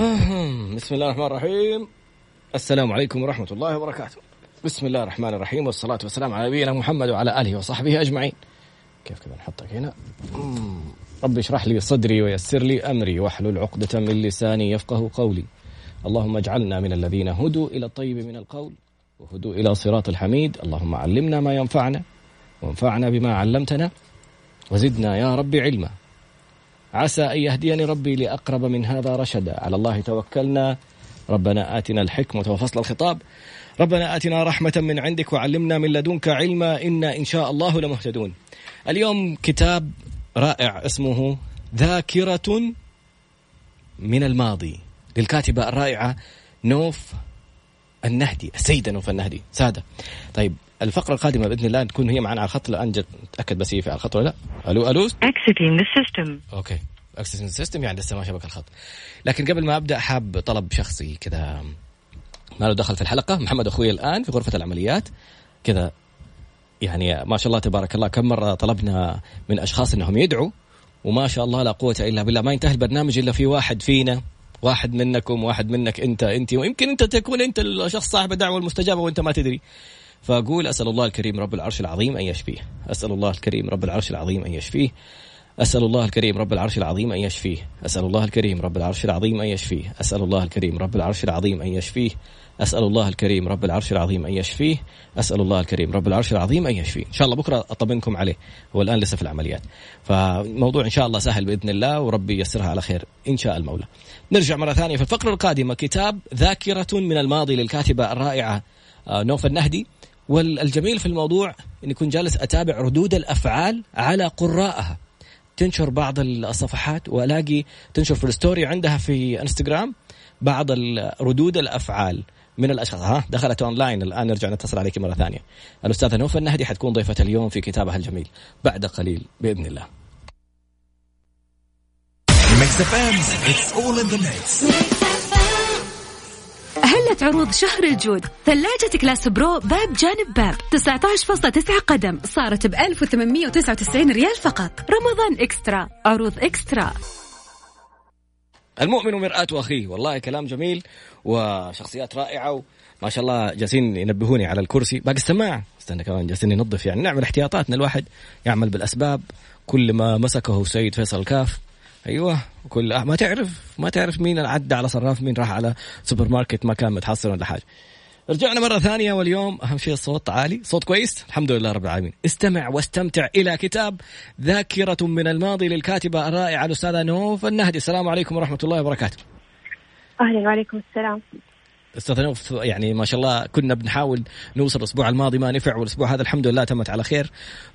بسم الله الرحمن الرحيم. السلام عليكم ورحمة الله وبركاته. بسم الله الرحمن الرحيم والصلاة والسلام على نبينا محمد وعلى آله وصحبه أجمعين. كيف كذا نحطك هنا؟ ربي اشرح لي صدري ويسر لي أمري واحلل عقدة من لساني يفقه قولي. اللهم اجعلنا من الذين هدوا إلى الطيب من القول وهدوا إلى صراط الحميد. اللهم علمنا ما ينفعنا وانفعنا بما علمتنا وزدنا يا ربي علما. عسى أن يهديني ربي لأقرب من هذا رشدا. على الله توكلنا. ربنا آتنا الحكمة وفصل الخطاب. ربنا آتنا رحمة من عندك وعلمنا من لدنك علما. إنا إن شاء الله لمهتدون. اليوم كتاب رائع اسمه ذاكرة من الماضي. للكاتبة الرائعة نوف النهدي السيدة نوف النهدي. سادة. طيب الفقرة القادمة بإذن الله تكون هي معنا على الخط. الآن جت تأكد بس هي في على الخط ولا لا؟ ألو Exiting the system. أوكي. Exiting system يعني لسه ما شبك الخط. لكن قبل ما أبدأ حاب طلب شخصي كذا. ما له دخل في الحلقة. محمد أخوي الآن في غرفة العمليات. كذا. يعني ما شاء الله تبارك الله كم مرة طلبنا من أشخاص إنهم يدعوا وما شاء الله لا قوة إلا بالله. ما ينتهي البرنامج إلا في واحد فينا. واحد منكم واحد منك أنت أنت. ويمكن أنت تكون أنت الشخص صاحب الدعوة المستجابه وأنت ما تدري. فأقول أسأل الله الكريم رب العرش العظيم أن يشفيه. أسأل الله الكريم رب العرش العظيم أن يشفيه. أسأل الله الكريم رب العرش العظيم أن يشفيه. أسأل الله الكريم رب العرش العظيم أن يشفيه. أسأل الله الكريم رب العرش العظيم أن يشفيه. أسأل الله الكريم رب العرش العظيم أن يشفيه. أسأل الله الكريم رب العرش العظيم أن يشفيه. إن شاء الله بكرة أطمنكم عليه. هو الآن لسه في العمليات. فموضوع إن شاء الله سهل بإذن الله وربي ييسرها على خير إن شاء المولى. نرجع مرة ثانية. في الفقرة القادمة كتاب ذاكرة من الماضي للكاتبة الرائعة آه، نوف النهدي والجميل في الموضوع اني كنت جالس أتابع ردود الأفعال على قراءها. تنشر بعض الصفحات وألاقي تنشر في ال story عندها في إنستغرام بعض ردود الأفعال من الأشخاص. ها دخلت أونلاين. الآن نرجع نتصل عليك مرة ثانية. الأستاذة نوف النهدي حتكون ضيفة اليوم في كتابها الجميل بعد قليل بإذن الله. It's all in the mix. هلت عروض شهر الجود. ثلاجة Class Pro باب جانب باب. 19.9 قدم. صارت ب 1899 ريال فقط. رمضان eXtra. عروض eXtra. المؤمن مرآة أخيه. والله كلام جميل وشخصيات رائعة وما شاء الله جالسين ينبهوني على الكرسي. باقي السماعة استنى كمان جالسين ننظف يعني نعمل احتياطات إن الواحد يعمل بالأسباب. كل ما مسكه سيد فيصل الكاف أيوه كل ما تعرف ما تعرف مين عدى على صراف مين راح على سوبر ماركت ما كان متحصل ولا حاجة. رجعنا مرة ثانية واليوم أهم شيء الصوت عالي. صوت كويس؟ الحمد لله رب العالمين. استمع واستمتع إلى كتاب ذاكرة من الماضي للكاتبة الرائعة الأستاذة نوف النهدي. السلام عليكم ورحمة الله وبركاته. أهلا وعليكم السلام. أستاذ نوف يعني ما شاء الله كنا بنحاول نوصل الأسبوع الماضي ما نفع والأسبوع هذا الحمد لله تمت على خير.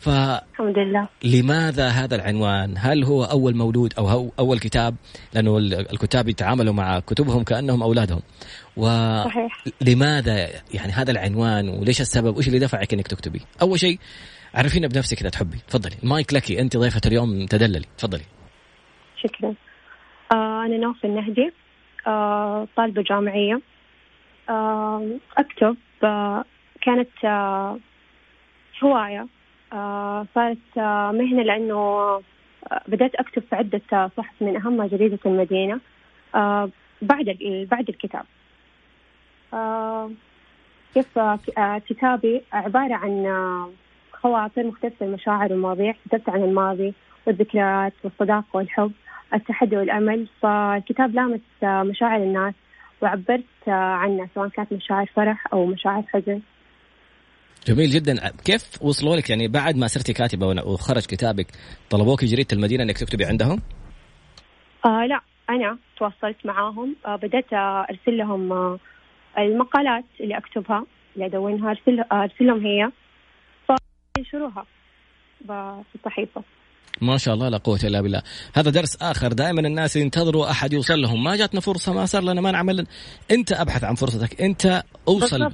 الحمد لله. فلماذا هذا العنوان؟ هل هو أول مولود أو هو أول كتاب؟ لأنه ال- الكتاب يتعاملوا مع كتبهم كأنهم أولادهم. صحيح. ولماذا يعني هذا العنوان؟ وليش السبب؟ وش اللي دفعك إنك تكتبي؟ أول شيء عرفينا بنفسك إذا تحبي. تفضلي. المايك لك أنت ضيفة اليوم تدللي. تفضلي. شكرا. آه أنا نوف النهدي آه طالبة جامعية. أكتب آه كانت آه هواية آه صارت مهنة لأنه بدأت أكتب في عدة صحف من أهمها جريدة المدينة بعد بعد الكتاب. كيف كتابي عبارة عن خواطر مختلفة المشاعر والمواضيع. كتبت عن الماضي والذكريات والصداقة والحب التحدي والأمل. فالكتاب لامس مشاعر الناس وعبرت عنها سواء كانت مشاعر فرح أو مشاعر حزن. جميل جدا. كيف وصلوا لك؟ يعني بعد ما صرتي كاتبة ون- وخرج كتابك طلبوك جريده المدينة إنك تكتبي عندهم؟ آه لا أنا تواصلت معاهم. آه بدأت أرسل لهم آه المقالات اللي أكتبها اللي أدونها أرسل آه أرسل لهم هي. فينشروها في الصحيفة. ما شاء الله لا قوة إلا بالله. هذا درس آخر. دائما الناس ينتظروا أحد يوصل لهم. ما جاتنا فرصة ما صار لنا ما نعمل. أنت أبحث عن فرصتك. أنت أوصل. بالضبط.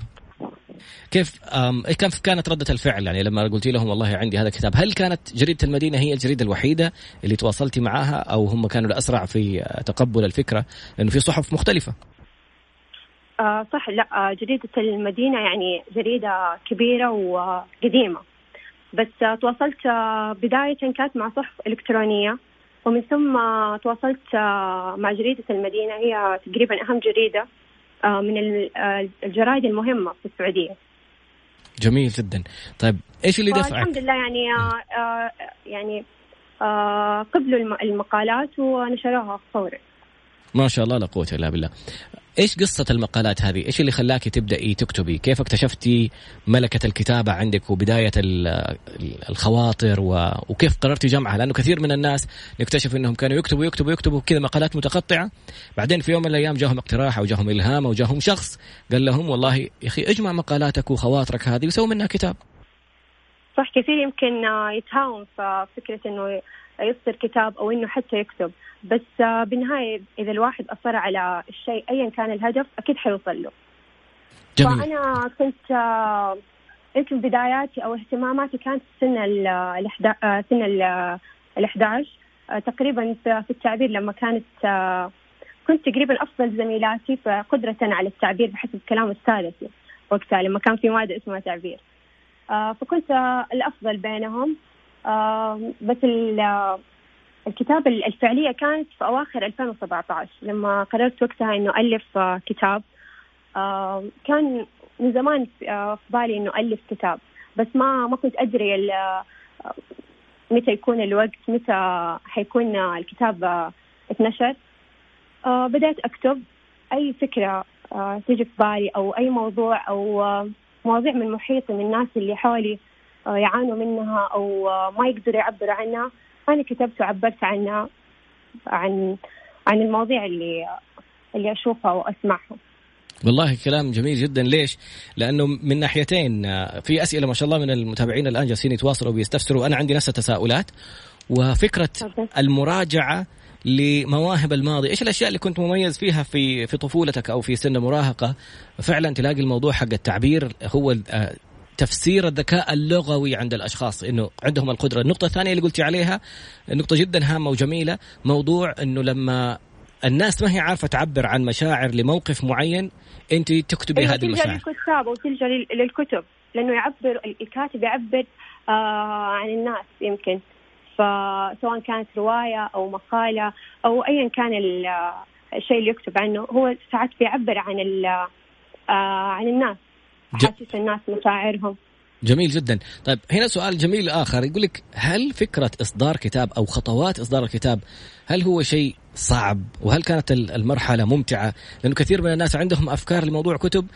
كيف أم كيف كانت ردة الفعل. يعني لما قلتي لهم والله عندي هذا الكتاب هل كانت جريدة المدينة هي الجريدة الوحيدة اللي تواصلتي معها أو هم كانوا الأسرع في تقبل الفكرة؟ لأنه في صحف مختلفة. آه صح. لا آه جريدة المدينة يعني جريدة كبيرة وقديمة. بس آه تواصلت آه بداية كانت مع صحف إلكترونية ومن ثم تواصلت آه، مع جريدة المدينة هي تقريبا أهم جريدة آه، من الجرائد المهمة في السعودية. جميل جدا. طيب إيش اللي دفعك؟ الحمد لله يعني يعني قبلوا المقالات ونشروها فورا. ما شاء الله لا قوة إلا بالله إيش قصة المقالات هذه؟ إيش اللي خلاكي تبدأي تكتبي؟ كيف اكتشفتي ملكة الكتابة عندك وبداية الخواطر وكيف قررتي جمعها؟ لأنه كثير من الناس نكتشف إنهم كانوا يكتبوا يكتبوا يكتبوا كذا مقالات متقطعة بعدين في يوم من الأيام جاهم اقتراح أو جاهم إلهام أو جاهم شخص قال لهم والله يا أخي اجمع مقالاتك وخواطرك هذه وسوي منها كتاب. صح كثير يمكن يتهاون في فكرة إنه يصدر كتاب أو إنه حتى يكتب بس آه، بالنهاية إذا الواحد أصر على الشيء أيا كان الهدف أكيد حيوصل له. جميل. فأنا كنت آه، يمكن بداياتي أو اهتماماتي كانت سن ال آه، سن ال 11 تقريبا في التعبير لما كانت كنت تقريبا أفضل زميلاتي قدرة على التعبير بحسب كلام أستاذتي وقتها لما كان في مادة اسمها تعبير. فكنت الأفضل بينهم. بس الكتابة الفعلية كانت في أواخر 2017 لما قررت وقتها إنه ألف آه، كتاب. آه، كان من زمان آه، في بالي إنه ألف كتاب بس ما ما كنت أدري متى يكون الوقت متى حيكون الكتاب اتنشر. بدأت أكتب أي فكرة تيجي في بالي أو أي موضوع أو مواضيع من محيطي من الناس اللي حولي يعانوا منها أو ما يقدروا يعبروا عنها. أنا كتبت وعبرت عنها عن عن المواضيع اللي اللي أشوفها وأسمعها. والله كلام جميل جدا. ليش؟ لأنه من ناحيتين في أسئلة ما شاء الله من المتابعين الآن جالسين يتواصلوا ويستفسروا. أنا عندي نفس التساؤلات وفكرة المراجعة لمواهب الماضي، إيش الأشياء اللي كنت مميز فيها في في طفولتك أو في سن مراهقة؟ فعلا تلاقي الموضوع حق التعبير هو تفسير الذكاء اللغوي عند الأشخاص إنه عندهم القدرة، النقطة الثانية اللي قلتي عليها نقطة جدا هامة وجميلة موضوع إنه لما الناس ما هي عارفة تعبر عن مشاعر لموقف معين أنت تكتبي هذه المشاعر. تلجأ للكتاب وتلجا للكتب لأنه يعبر الكاتب يعبر آه عن الناس يمكن. فسواء كانت رواية أو مقالة أو ايا كان الشيء اللي يكتب عنه هو ساعات بيعبر عن آه عن الناس. حاسس الناس مشاعرهم. جميل جدا. طيب هنا سؤال جميل آخر. يقول لك هل فكرة إصدار كتاب أو خطوات إصدار الكتاب هل هو شيء صعب؟ وهل كانت المرحلة ممتعة؟ لأنه كثير من الناس عندهم أفكار لموضوع كتب.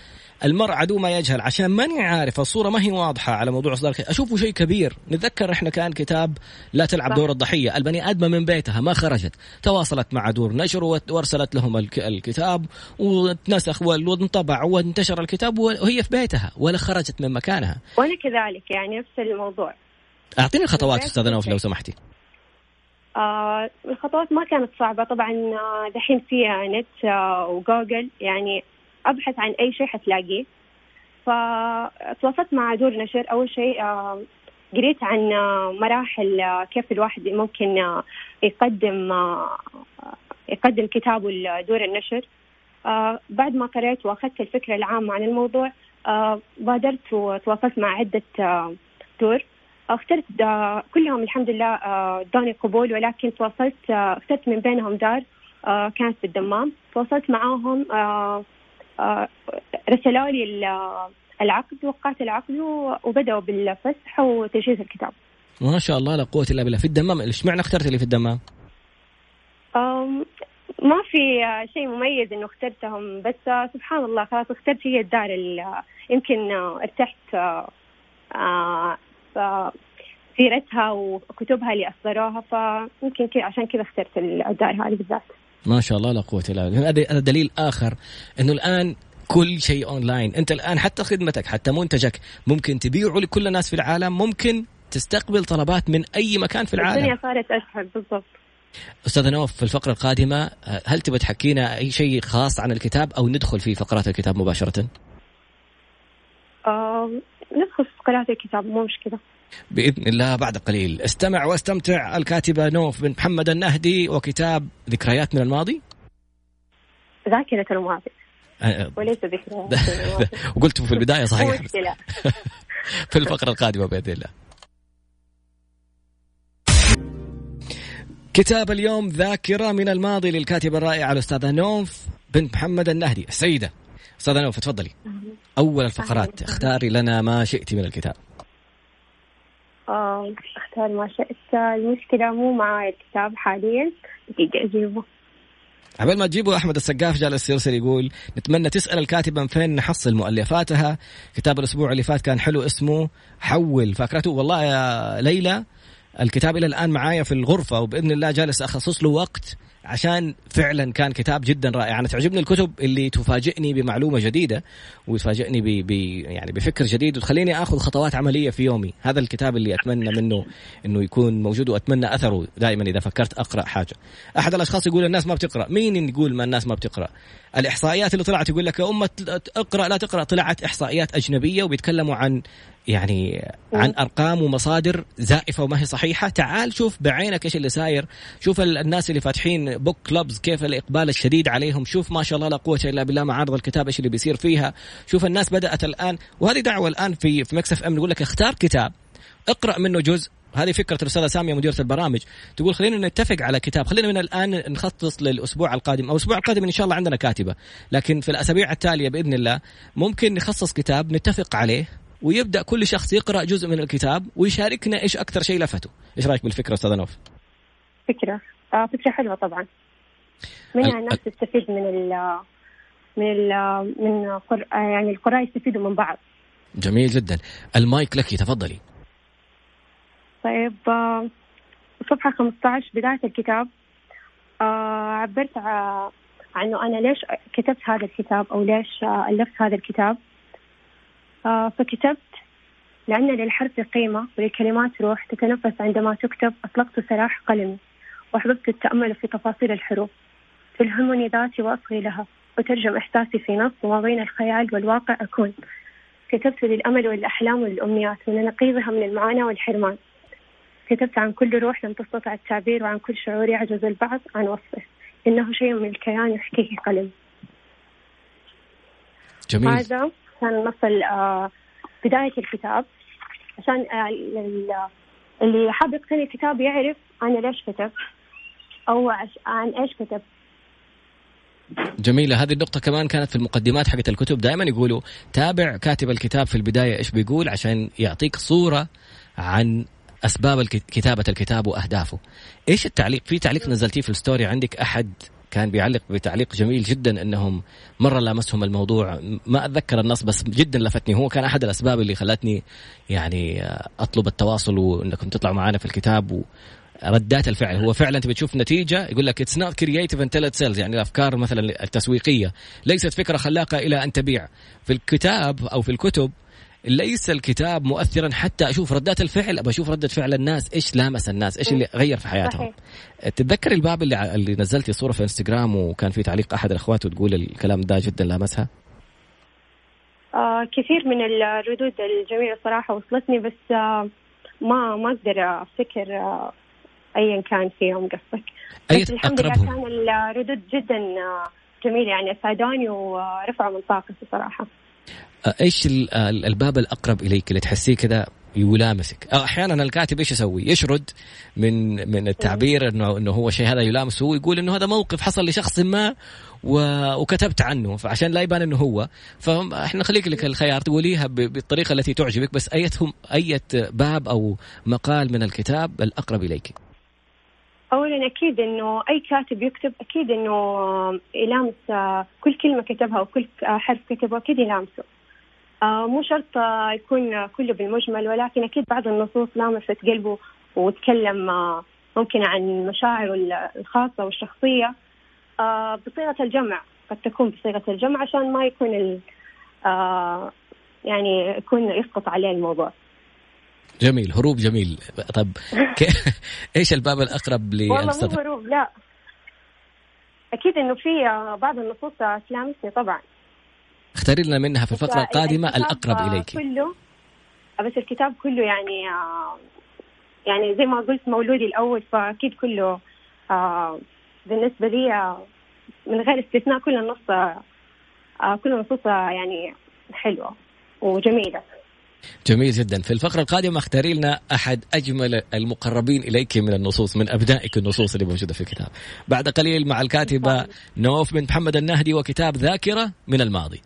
المرء عدو ما يجهل. عشان ماني عارف الصورة ما هي واضحة على موضوع إصدار أشوفه شيء كبير. نتذكر إحنا كان كتاب لا تلعب دور الضحية. البني آدمة من بيتها ما خرجت. تواصلت مع دور نشر وارسلت لهم الكتاب وتنسخ وانطبع وانتشر الكتاب وهي في بيتها ولا خرجت من مكانها. وأنا كذلك يعني نفس الموضوع. أعطيني الخطوات أستاذ نوف لو سمحتي. آه الخطوات ما كانت صعبة. طبعا آه، دحين في نت آه وجوجل. يعني أبحث عن أي شيء حتلاقيه. فتواصلت مع دور نشر أول شيء آه، قريت عن آه، مراحل آه، كيف الواحد ممكن يقدم يقدم كتابه لدور النشر بعد ما قريت وأخذت الفكرة العامة عن الموضوع بادرت وتواصلت مع عدة دور. اخترت كلهم الحمد لله ادوني قبول. ولكن تواصلت اخترت من بينهم دار كانت في الدمام تواصلت معاهم رسلوا لي العقد وقعت العقد وبدأوا بالفسح وتجهيز الكتاب ما شاء الله لا قوة إلا بالله في الدمام إيش معنى اخترت اللي في الدمام؟ ما في شيء مميز إنه اخترتهم بس سبحان الله خلاص اخترت هي الدار يمكن ارتحت آه، سيرتها وكتبها اللي أصدروها فيمكن عشان كذا اخترت الدار هذه بالذات. ما شاء الله لا قوة إلا بالله. هذا دليل آخر إنه الآن كل شيء اونلاين أنت الآن حتى خدمتك حتى منتجك ممكن تبيعه لكل الناس في العالم ممكن تستقبل طلبات من أي مكان في العالم. الدنيا صارت أسهل بالضبط. أستاذ نوف في الفقرة القادمة هل تبغى تحكينا أي شيء خاص عن الكتاب أو ندخل في فقرات الكتاب مباشرة؟ آه ندخل في فقرات الكتاب مو مشكلة. بإذن الله بعد قليل. استمع واستمتع الكاتبة نوف بن محمد النهدي وكتاب ذكريات من الماضي. ذاكرة الماضي. أه، أه. وليس ذكريات وقلت في البداية صحيح. في الفقرة القادمة بإذن الله. كتاب اليوم ذاكرة من الماضي للكاتبة الرائعة الأستاذة نوف بنت محمد النهدي السيدة. أستاذة نوف تفضلي. أول الفقرات اختاري لنا ما شئت من الكتاب. آه، أختار ما شئت المشكلة مو معاي الكتاب حاليا دقيقة أجيبه. عبال ما تجيبوا أحمد السقاف جالس يرسل يقول نتمنى تسأل الكاتبة من فين نحصل مؤلفاتها. كتاب الأسبوع اللي فات كان حلو اسمه حول. فاكرته؟ والله يا ليلى الكتاب إلى الآن معايا في الغرفة وبإذن الله جالس أخصص له وقت. عشان فعلا كان كتاب جدا رائع. أنا تعجبني الكتب اللي تفاجئني بمعلومة جديدة وتفاجئني ب... ب... يعني بفكر جديد. وتخليني آخذ خطوات عملية في يومي. هذا الكتاب اللي أتمنى منه إنه يكون موجود وأتمنى أثره دائما إذا فكرت أقرأ حاجة. أحد الأشخاص يقول الناس ما بتقرأ. مين يقول ما الناس ما بتقرأ؟ الإحصائيات اللي طلعت يقول لك يا امه أقرأ لا تقرأ طلعت إحصائيات أجنبية وبيتكلموا عن يعني عن أرقام ومصادر زائفة وما هي صحيحة. تعال شوف بعينك إيش اللي صاير. شوف الناس اللي فاتحين book clubs كيف الإقبال الشديد عليهم. شوف ما شاء الله لا قوة إلا بالله معارض الكتاب إيش اللي بيصير فيها. شوف الناس بدأت الآن وهذه دعوة الآن في في Mix FM نقول لك اختار كتاب. اقرأ منه جزء. هذه فكرة الأستاذة سامية مديرة البرامج. تقول خلينا نتفق على كتاب. خلينا من الآن نخصص للأسبوع القادم. أو الأسبوع القادم إن شاء الله عندنا كاتبة. لكن في الأسابيع التالية بإذن الله ممكن نخصص كتاب نتفق عليه. ويبدأ كل شخص يقرأ جزء من الكتاب ويشاركنا إيش أكثر شيء لفته. إيش رأيك بالفكرة أستاذة نوف؟ فكرة. آه فكرة حلوة طبعا. منها الناس تستفيد من ال من ال من قر... يعني القراء يستفيدوا من بعض. جميل جدا. المايك لك تفضلي. طيب آه، صفحة 15 بداية الكتاب. آه عبرت عنه أنا ليش كتبت هذا الكتاب أو ليش ألفت هذا الكتاب. فكتبت لأن للحرف قيمة وللكلمات روح تتنفس عندما تكتب أطلقت سراح قلمي وأحببت التأمل في تفاصيل الحروف. تلهمني ذاتي وأصغي لها وترجم إحساسي في نص وما بين الخيال والواقع أكون. كتبت للأمل والأحلام والأمنيات ولنقيضها من المعاناة والحرمان. كتبت عن كل روح لم تستطع التعبير وعن كل شعور يعجز البعض عن وصفه. إنه شيء من الكيان يحكيه قلم. جميل. هذا كان نص ال- آه، بداية الكتاب عشان آه، ال- اللي حاب يقتني الكتاب يعرف أنا ليش كتبت أو عن إيش كتبت جميلة هذه النقطة كمان كانت في المقدمات حقت الكتب دائما يقولوا تابع كاتب الكتاب في البداية إيش بيقول عشان يعطيك صورة عن أسباب كتابة الكتاب وأهدافه. إيش التعليق؟ في تعليق نزلتيه في ال story عندك أحد كان بيعلق بتعليق جميل جدا إنهم مرة لامسهم الموضوع. ما أتذكر النص بس جدا لفتني. هو كان أحد الأسباب اللي خلتني يعني أطلب التواصل وإنكم تطلعوا معنا في الكتاب و ردات الفعل. هو فعلا انت بتشوف نتيجة؟ يقول لك it's not creative until it sells يعني الأفكار مثلا التسويقية. ليست فكرة خلاقة إلى أن تبيع. في الكتاب أو في الكتب ليس الكتاب مؤثرا حتى أشوف ردات الفعل ابى أشوف ردة فعل الناس إيش لامس الناس إيش اللي غير في حياتهم صحيح. تتذكر الباب اللي ع- اللي نزلتي صورة في إنستغرام وكان في تعليق أحد الأخوات وتقول الكلام ده جدا لامسها آه كثير من الردود الجميلة صراحة وصلتني بس آه ما ما أقدر أفتكر آه أيا كان فيهم قصدك بس الحمد لله؟ كان الردود جدا جميلة يعني أسعدوني ورفعوا من طاقتي صراحة آه، إيش ال- الباب الأقرب إليك اللي تحسيه كذا يلامسك؟ أحيانا الكاتب إيش يسوي؟ يشرد من من التعبير انه إنه هو شيء هذا يلامسه. ويقول إنه هذا موقف حصل لشخص ما. وكتبت عنه. فعشان لا يبان إنه هو. فاحنا نخليك لك الخيار تقوليها. بالطريقة التي تعجبك. بس ايتهم اية باب أو مقال من الكتاب الأقرب إليك؟ أولا أكيد إنه أي كاتب يكتب أكيد إنه آه، يلامس كل كلمة كتبها وكل حرف كتبه أكيد يلامسه. مو شرط آه، يكون آه، كله بالمجمل ولكن أكيد بعض النصوص لامست قلبه وتكلم آه، ممكن عن المشاعر ال- الخاصة والشخصية آه، بصيغة الجمع قد تكون بصيغة الجمع عشان ما يكون ال آه، يعني يكون يسقط عليه الموضوع. جميل هروب جميل. طب ك... إيش الباب الأقرب والله للاستاذ مو هروب لا. أكيد إنه في آه، بعض النصوص آه، تلامسني طبعا. اختاري لنا منها في القادمة الكتاب، الأقرب آه، اليك كله آه، بس الكتاب كله يعني آه، يعني زي ما قلت مولودي الأول فأكيد كله آه، بالنسبة لي من غير استثناء كل النص كل النصوص يعني حلوة وجميلة. جميل جدا. في الفقرة القادمة اختاري لنا أحد أجمل المقربين إليك من النصوص من أبنائك النصوص اللي موجودة في الكتاب. بعد قليل مع الكاتبة نوف بنت محمد النهدي وكتاب ذاكرة من الماضي.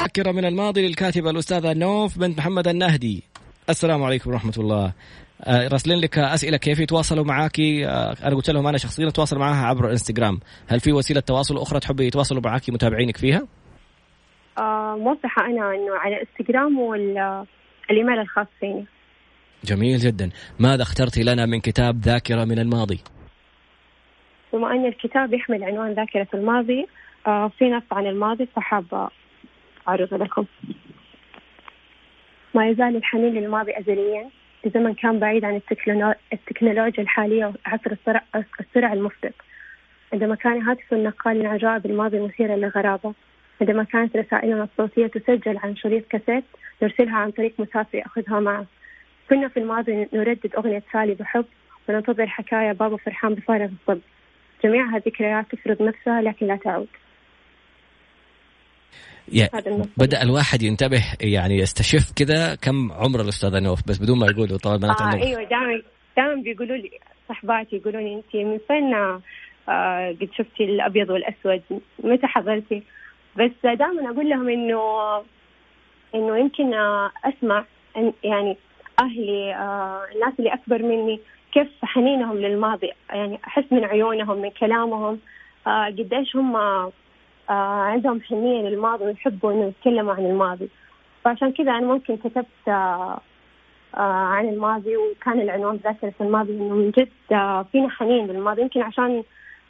ذاكرة من الماضي للكاتبة الأستاذة نوف بنت محمد النهدي. السلام عليكم ورحمة الله. آه، راسلين لك أسئلة كيف يتواصلوا معك آه، أنا قلت لهم أنا شخصيا أتواصل معها عبر الانستغرام هل في وسيلة تواصل أخرى تحبي يتواصلوا معك متابعينك فيها؟ آه موضحة أنا إنه على إنستغرام والإيميل الخاص فيني. جميل جدا. ماذا اخترتي لنا من كتاب ذاكرة من الماضي؟ بما أن الكتاب يحمل عنوان ذاكرة الماضي آه في نص عن الماضي فحابة أعرضه لكم. ما يزال الحنين للماضي أزليا. بزمن كان بعيد عن التكنولو- التكنولوجيا الحالية وعصر السرعة, السرعة المفرط. عندما كان هاتف النقال من عجائب الماضي مثيرا للغرابة. عندما كانت رسائلنا الصوتية تسجل عن شريط كاسيت نرسلها عن طريق مسافر يأخذها معه. كنا في الماضي نردد أغنية سالي بحب وننتظر حكاية بابا فرحان بفارغ الصبر. جميعها ذكريات تفرض نفسها لكن لا تعود. النص. بدأ الواحد ينتبه يعني يستشف كذا كم عمر الأستاذة نوف بس بدون ما يقولوا طبعا بنات آه أيوه دائما دائما بيقولوا لي صحباتي يقولوا لي انت من فين؟ آه قد شفتي الأبيض والأسود متى حضرتي؟ بس دائما أقول لهم انه إنه يمكن آه أسمع أن يعني أهلي آه الناس اللي أكبر مني كيف حنينهم للماضي يعني أحس من عيونهم من كلامهم آه قديش هم عندهم حنيه للماضي ويحبوا إنه يتكلموا عن الماضي. فعشان كذا أنا ممكن كتبت آه آه عن الماضي وكان العنوان ذاكرة الماضي إنه من جد آه فينا حنين للماضي. يمكن عشان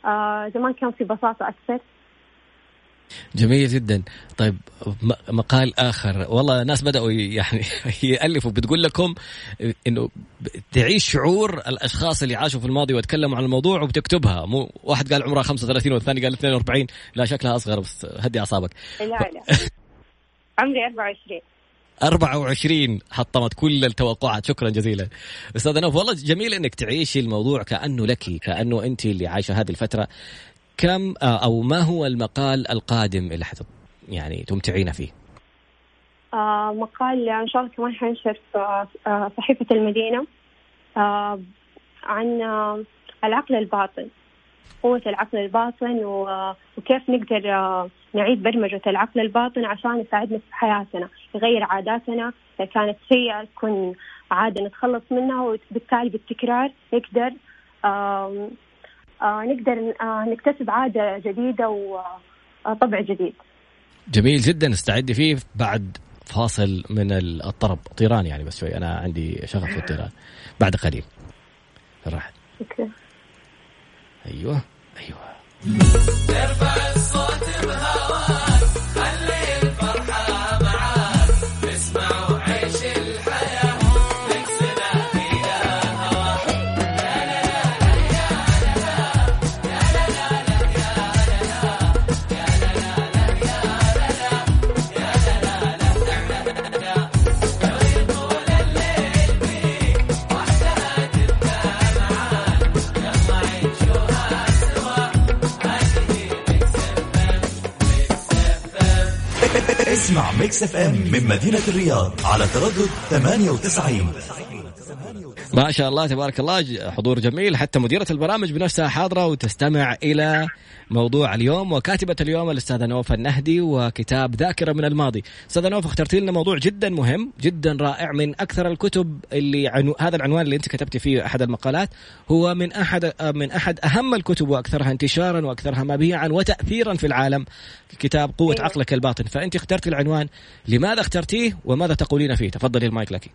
آه زمان كان في بساطة أكثر. جميل جدا. طيب مقال آخر. والله ناس بدأوا يعني يألفوا. بتقول لكم إنه ب- تعيش شعور الأشخاص اللي عاشوا في الماضي وتكلموا عن الموضوع وبتكتبها. مو واحد قال عمرها 35 والثاني قال 42 لا شكلها أصغر بس هدي أعصابك. لا لا عمري 24 24 حطمت كل التوقعات. شكرا جزيلا. أستاذ نوف والله جميل إنك تعيشي الموضوع كأنه لك كأنه أنت اللي عايشة هذه الفترة. كم آه، أو ما هو المقال القادم اللي حت يعني تمتعينا فيه؟ آه مقال إن شاء الله كمان حينشر في آه صحيفة المدينة آه عن آه العقل الباطن قوة العقل الباطن وكيف نقدر آه، نعيد برمجة العقل الباطن عشان يساعدنا في حياتنا يغير عاداتنا إذا كانت سيئة تكون عادة نتخلص منها وبالتالي بالتكرار نقدر آه، نقدر آه، نكتسب عادة جديدة وطبع جديد. جميل جدا استعدي فيه بعد فاصل من الطرب. طيران يعني بس شوي أنا عندي شغف في الطيران. بعد قليل. شكرا. أيوه أيوه. Mix FM من مدينة الرياض على تردد 98 ما شاء الله تبارك الله حضور جميل. حتى مديرة البرامج بنفسها حاضرة وتستمع إلى موضوع اليوم. وكاتبة اليوم الأستاذة نوف النهدي وكتاب ذاكرة من الماضي. أستاذة نوف اخترتي لنا موضوع جدا مهم جدا رائع من أكثر الكتب اللي عنو... هذا العنوان اللي أنت كتبتي فيه أحد المقالات. هو من أحد من أحد أهم الكتب وأكثرها انتشارا وأكثرها مبيعا وتأثيرا في العالم كتاب قوة أيوة. عقلك الباطن. فأنت اخترتي العنوان. لماذا اخترتيه وماذا تقولين فيه؟ تفضلي المايك لك.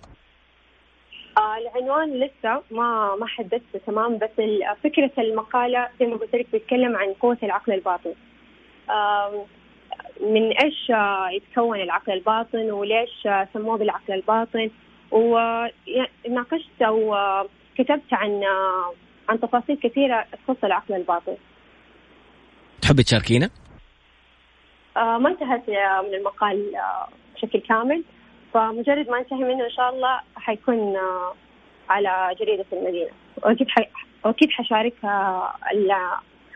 آه العنوان لسه ما ما حددته تمام بس ال- فكرة المقالة زي ما قلت لك بيتكلم عن قوة العقل الباطن. من إيش آه، يتكون العقل الباطن وليش آه، سموه بالعقل الباطن. وناقشت أو آه، كتبت عن عن تفاصيل كثيرة تخص العقل الباطن. تحبي تشاركينا؟ ما انتهت من المقال بشكل كامل. فمجرد ما انتهي منه إن شاء الله حيكون آه، على جريدة المدينة. وأكيد حي... وأكيد حشاركها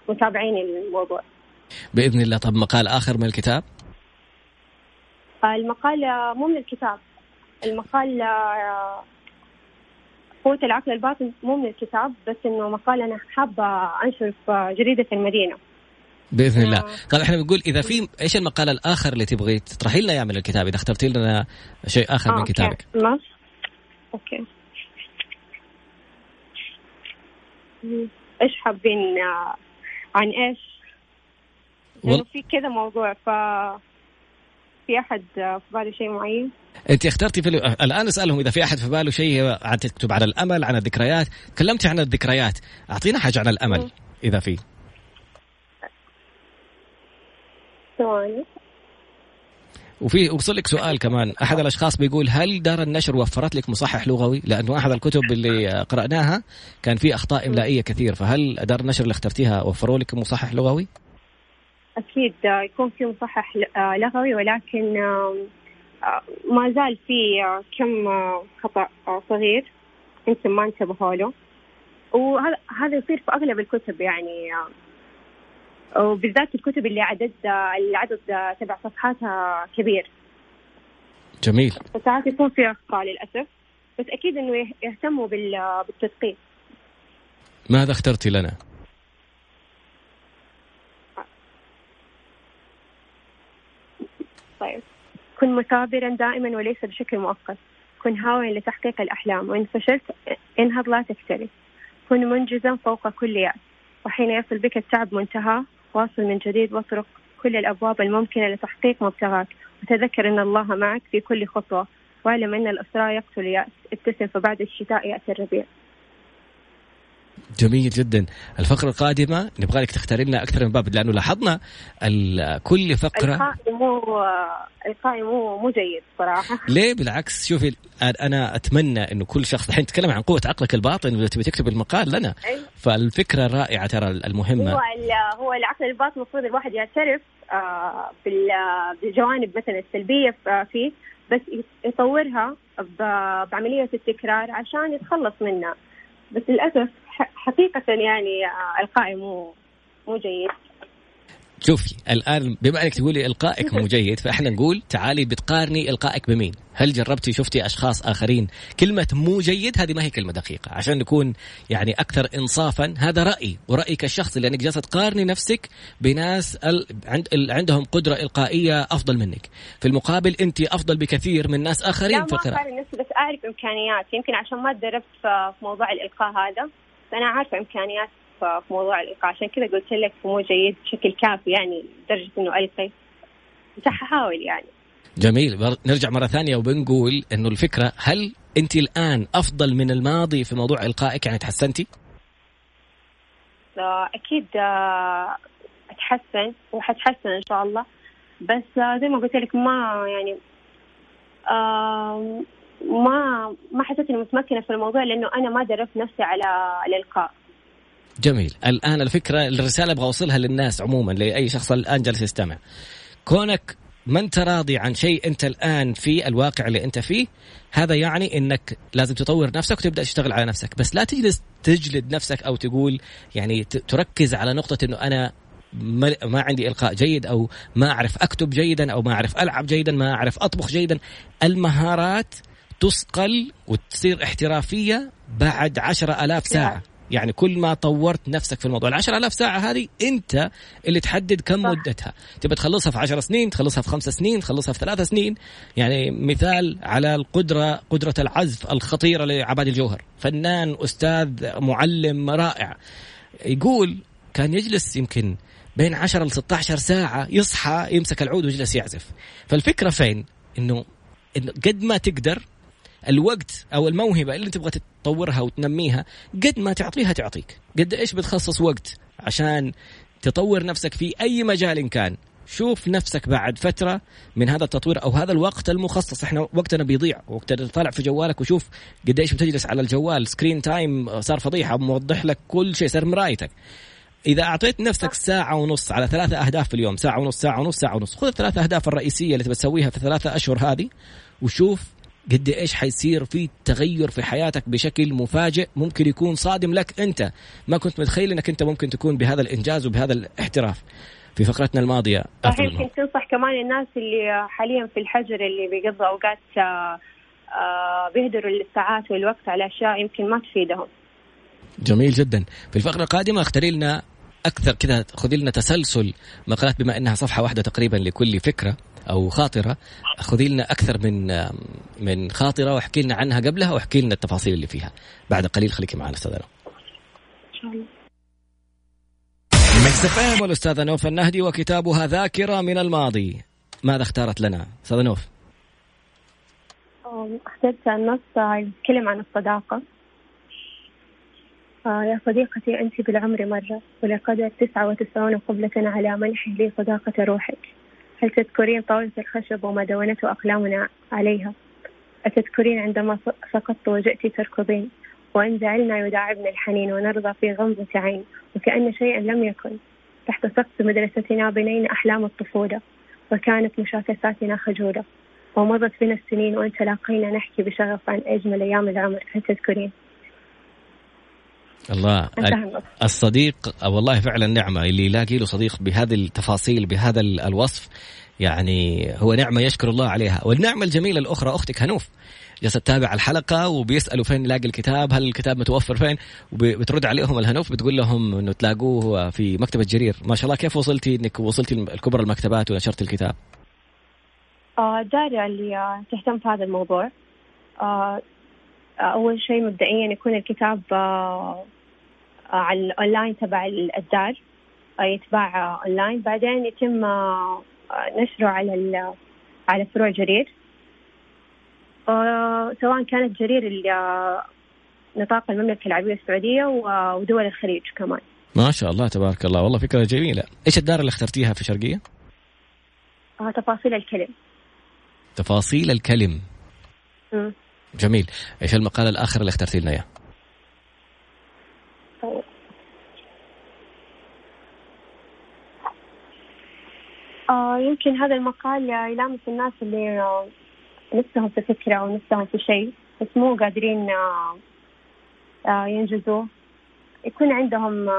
المتابعين الموضوع. بإذن الله. طب مقال آخر من الكتاب؟ آه، المقال آه، مو من الكتاب. المقال قوة العقل الباطن مو من الكتاب بس إنه مقال أنا حابة انشر في جريدة المدينة. بإذن الله آه. طيب إحنا بنقول إذا في إيش المقال الآخر اللي تبغي تطرحي لنا اياه من الكتاب إذا اخترتي لنا شيء آخر آه، من okay. كتابك أوكي مم. إيش حابين آه، عن إيش؟ لأنه وال- في كذا موضوع ف في أحد آه، في باله شيء معين؟ أنت اخترتي في ال- الآن أسألهم إذا في أحد في باله شيء عن تكتب عن الأمل عن الذكريات تكلمتي عن الذكريات أعطينا حاجة عن الأمل إذا في ثواني. وفي وصل لك سؤال كمان. أحد الأشخاص بيقول هل دار النشر وفرت لك مصحح لغوي؟ لأنه أحد الكتب اللي قرأناها كان في أخطاء إملائية كثير. فهل دار النشر اللي اخترتيها وفروا لك مصحح لغوي؟ أكيد آه، يكون في مصحح آه، لغوي ولكن آه، ما زال في كم خطأ صغير يمكن ما انتبهوا له. وهذا هذا يصير في أغلب الكتب يعني وبالذات الكتب اللي عدد العدد تبع صفحاتها كبير. جميل. فساعات يكون في أخطاء للأسف بس أكيد إنه يه- يهتموا بال- بالتدقيق. ماذا اخترتي لنا؟ طيب. كن مثابرا دائما وليس بشكل مؤقت. كن هاويا لتحقيق الأحلام. وإن فشلت انهض لا تكترث كن منجزا فوق كل يأس. وحين يصل بك التعب منتهى واصل من جديد واطرق كل الأبواب الممكنة لتحقيق مبتغاك. وتذكر أن الله معك في كل خطوة. واعلم أن الإصرار يقتل اليأس ابتسم فبعد الشتاء يأتي الربيع. جميل جدا. الفقرة القادمة نبغى لك تختاري لنا أكثر من باب لأنه لاحظنا كل فقرة القائي مو القائي مو مو جيد صراحة. ليه؟ بالعكس شوفي أنا أتمنى أنه كل شخص الحين تتكلم عن قوة عقلك الباطن وإذا تبي تكتب المقال لنا. فالفكرة رائعة ترى هو المهمة ال- هو العقل الباطن المفروض الواحد يعترف آه، بال- بالجوانب مثلا السلبية ف- فيه بس يطورها ب- بعملية التكرار عشان يتخلص منها. بس للأسف ح- حقيقة يعني آه، إلقائي مو مو جيد. شوفي الآن بما أنك تقولي إلقائك مو جيد فإحنا نقول تعالي بتقارني إلقائك بمين. هل جربتي شفتي أشخاص آخرين؟ كلمة مو جيد هذه ما هي كلمة دقيقة. عشان نكون يعني أكثر إنصافا هذا رأيي ورأيك الشخصي لأنك جالسة تقارني نفسك بناس ال... عند... ال... عندهم قدرة إلقائية أفضل منك. في المقابل أنت أفضل بكثير من ناس لا آخرين ما في القراءة أقارن نفسي بس أعرف إمكانياتي. يمكن عشان ما تدربت في في موضوع الإلقاء هذا. فانا عارفة إمكانيات في موضوع الالقاء عشان كذا قلت لك مو جيد بشكل كافي يعني لدرجة إنه القي بس ححاول يعني. جميل. نرجع مرة ثانية وبنقول أنه الفكرة هل أنت الآن أفضل من الماضي في موضوع إلقائك؟ يعني تحسنتي؟ آه، أكيد آه، أتحسن وحتحسن إن شاء الله. بس آه، زي ما قلت لك ما يعني ما ما حسيت إني متمكنة في الموضوع لأنه أنا ما دربت نفسي على الإلقاء. جميل. الآن الفكرة الرسالة أبغى أوصلها للناس عموما لأي شخص الآن جالس يستمع. كونك ما انت راضي عن شيء أنت الآن في الواقع اللي أنت فيه هذا يعني إنك لازم تطور نفسك وتبدأ تشتغل على نفسك. بس لا تجلس تجلد نفسك أو تقول يعني تركز على نقطة إنه أنا ما عندي إلقاء جيد أو ما أعرف أكتب جيدا أو ما أعرف ألعب جيدا ما أعرف أطبخ جيدا. المهارات تصقل وتصير احترافية بعد عشرة ألاف ساعة. يعني كل ما طورت نفسك في الموضوع. العشرة ألاف ساعة هذه أنت اللي تحدد كم صح. مدتها. تبي تخلصها في عشر سنين تخلصها في خمس سنين تخلصها في ثلاث سنين. يعني مثال على القدرة قدرة العزف الخطيرة لعباد الجوهر. فنان أستاذ معلم رائع. يقول كان يجلس يمكن بين 10 ل 16 ساعة يصحى يمسك العود ويجلس يعزف. فالفكرة فين؟ إنه قد ما تقدر الوقت أو الموهبة اللي تبغى تطورها وتنميها قد ما تعطيها تعطيك. قد إيش بتخصص وقت عشان تطور نفسك في أي مجال كان. شوف نفسك بعد فترة من هذا التطوير أو هذا الوقت المخصص. إحنا وقتنا بيضيع وقتنا طالع في جوالك وشوف قديش بتجلس على الجوال screen time صار فضيحة موضح لك كل شيء صار مرايتك. إذا أعطيت نفسك ساعة ونص على ثلاثة أهداف في اليوم ساعة ونص ساعة ونص ساعة ونص خذ الثلاثة أهداف الرئيسية اللي تبى تسويها في الثلاثة أشهر هذه وشوف قد إيش حيصير في تغير في حياتك بشكل مفاجئ ممكن يكون صادم لك أنت. ما كنت متخيل إنك أنت ممكن تكون بهذا الإنجاز وبهذا الاحتراف في فقرتنا الماضية. صح يمكن تنصح كمان الناس اللي حاليا في الحجر اللي بيقضوا أوقات آه، آه، بيهدروا الساعات والوقت على أشياء يمكن ما تفيدهم. جميل جدا. في الفقرة القادمة اختاري لنا أكثر كذا خذي لنا تسلسل مقالات بما إنها صفحة واحدة تقريبا لكل فكرة. أو خاطرة خذي لنا أكثر من من خاطرة واحكي لنا عنها قبلها واحكي لنا التفاصيل اللي فيها. بعد قليل خليكي معنا أستاذة ان شاء الله والأستاذة نوف النهدي وكتابها ذاكرة من الماضي. ماذا اختارت لنا؟ أستاذة نوف. اخترت النص يتكلم عن الصداقة. آه يا صديقتي أنت بالعمر مرة ولقد تسعة وتسعون قبلة على منح لي صداقة روحك. هل تذكرين طاولة الخشب وما دونته أقلامنا عليها. أتذكرين عندما سقطت وجئت تركضين وإن زعلنا يداعبنا الحنين ونرضى في غمضة عين وكأن شيئا لم يكن. تحت سقف مدرستنا بنينا أحلام الطفولة وكانت مشاكساتنا خجولة. ومضت بنا السنين وإن تلاقينا نحكي بشغف عن أجمل أيام العمر هل تذكرين؟ الله. الصديق والله فعلا نعمة. اللي يلاقي له صديق بهذه التفاصيل بهذا الوصف يعني هو نعمة يشكر الله عليها. والنعمة الجميلة الأخرى أختك هنوف. جالسة تتابع الحلقة وبيسألوا فين نلاقي الكتاب هل الكتاب متوفر فين؟ وبترد عليهم الهنوف بتقول لهم إنه تلاقوه في مكتبة جرير. ما شاء الله كيف وصلتي إنك وصلتي الكبرى المكتبات ونشرت الكتاب؟ آه داري اللي تهتم في هذا الموضوع. أول شيء مبدئيا يكون الكتاب آه، آه، على الأونلاين تبع الدار آه، يتباع أونلاين. بعدين يتم نشره على على فروع جرير. سواء كانت جرير نطاق المملكة العربية السعودية ودول الخليج كمان. ما شاء الله تبارك الله. والله فكرة جميلة. إيش الدار اللي اخترتيها في شرقية؟ تفاصيل الكلم. تفاصيل الكلم. جميل. إيش المقال الآخر اللي اخترتي لنا إياه؟ آه يمكن هذا المقال يلامس الناس اللي آه نفسهم في فكرة أو نفسهم في شيء بس مو قادرين آه ينجزوه. يكون عندهم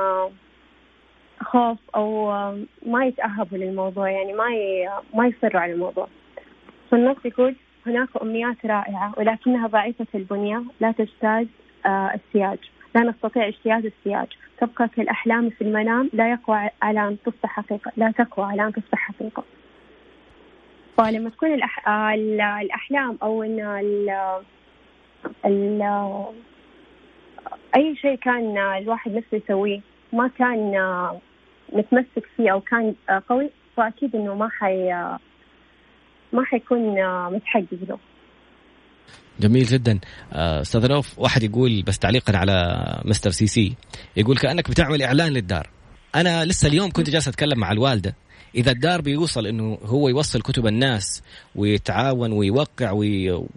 خوف أو ما يتأهبوا للموضوع يعني ما ما يصروا على الموضوع. فالنص يقول هناك أمنيات رائعة ولكنها ضعيفة البنية لا تجتاز آه السياج. لا نستطيع اجتياز السياج. تبقى كالأحلام في المنام لا يقوى على أن تصبح حقيقة لا تقوى على أن تصبح حقيقة. فلما تكون الأح... آه، الأحلام أو أن ال... ال... أي شيء كان الواحد نفسه يسويه ما كان آه، متمسك فيه أو كان قوي فأكيد إنه ما حي ما حيكون متحقق له. جميل جدا. آه، أستاذ نوف واحد يقول بس تعليقا على Mr. CC يقول كأنك بتعمل إعلان للدار. أنا لسه اليوم كنت جالس أتكلم مع الوالدة. إذا الدار بيوصل إنه هو يوصل كتب الناس ويتعاون ويوقع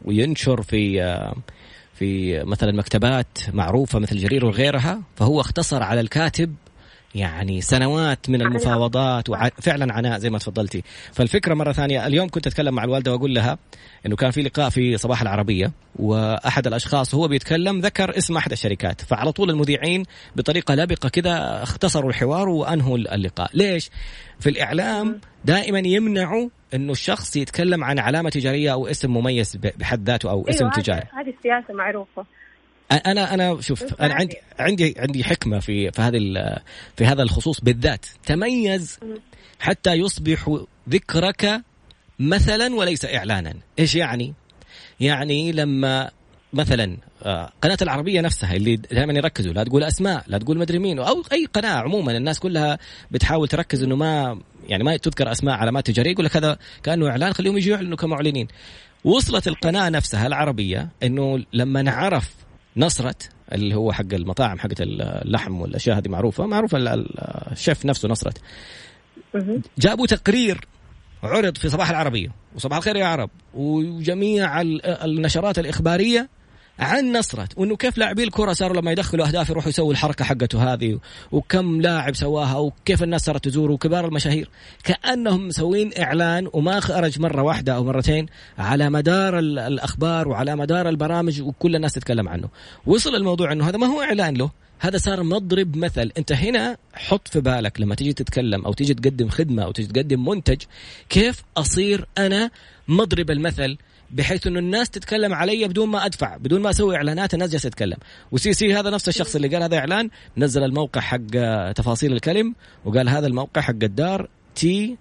وينشر في آه، في مثلا مكتبات معروفة مثل جرير وغيرها فهو اختصر على الكاتب يعني سنوات من المفاوضات وفعلا عناء زي ما تفضلتي. فالفكرة مرة ثانية اليوم كنت أتكلم مع الوالدة وأقول لها إنه كان في لقاء في صباح العربية وأحد الأشخاص هو بيتكلم ذكر اسم أحد الشركات فعلى طول المذيعين بطريقة لبقه كذا اختصروا الحوار وأنهوا اللقاء. ليش؟ في الإعلام دائما يمنعوا إنه الشخص يتكلم عن علامة تجارية أو اسم مميز بحد ذاته أو اسم أيوة تجاري. هذه السياسة معروفة. أنا أنا شوف أنا عندي عندي عندي حكمة في في هذه في هذا الخصوص بالذات. تميز حتى يصبح ذكرك مثلا وليس اعلانا. إيش يعني؟ يعني لما مثلا آه، قناة العربية نفسها اللي دائما يركزوا لا تقول أسماء لا تقول مدري مين أو أي قناة عموما الناس كلها بتحاول تركز إنه ما يعني ما تذكر أسماء علامات تجارية يقول لك هذا كأنه إعلان خليهم يجوا يعلنوا كمعلنين. وصلت القناة نفسها العربية إنه لما نعرف نصرت اللي هو حق المطاعم حقت اللحم والأشياء هذه معروفة. معروفه الشيف نفسه نصرت. جابوا تقرير عرض في صباح العربية وصباح الخير يا عرب وجميع النشرات الإخبارية عن نصرت وإنه كيف لاعبي الكرة صاروا لما يدخلوا أهداف يروحوا يسووا الحركة حقته هذه وكم لاعب سواها وكيف الناس صارت تزوره وكبار المشاهير. كأنهم مسوين إعلان وما خرج مرة واحدة أو مرتين على مدار الأخبار وعلى مدار البرامج وكل الناس تتكلم عنه. وصل الموضوع إنه هذا ما هو إعلان له هذا صار مضرب مثل. أنت هنا حط في بالك لما تيجي تتكلم أو تيجي تقدم خدمة أو تيجي تقدم منتج كيف أصير أنا مضرب المثل بحيث إنه الناس تتكلم علي بدون ما أدفع بدون ما أسوي إعلانات الناس جالسة تتكلم. وسي سي هذا نفس الشخص اللي قال هذا إعلان نزل الموقع حق تفاصيل الكلم وقال هذا الموقع حق الدار T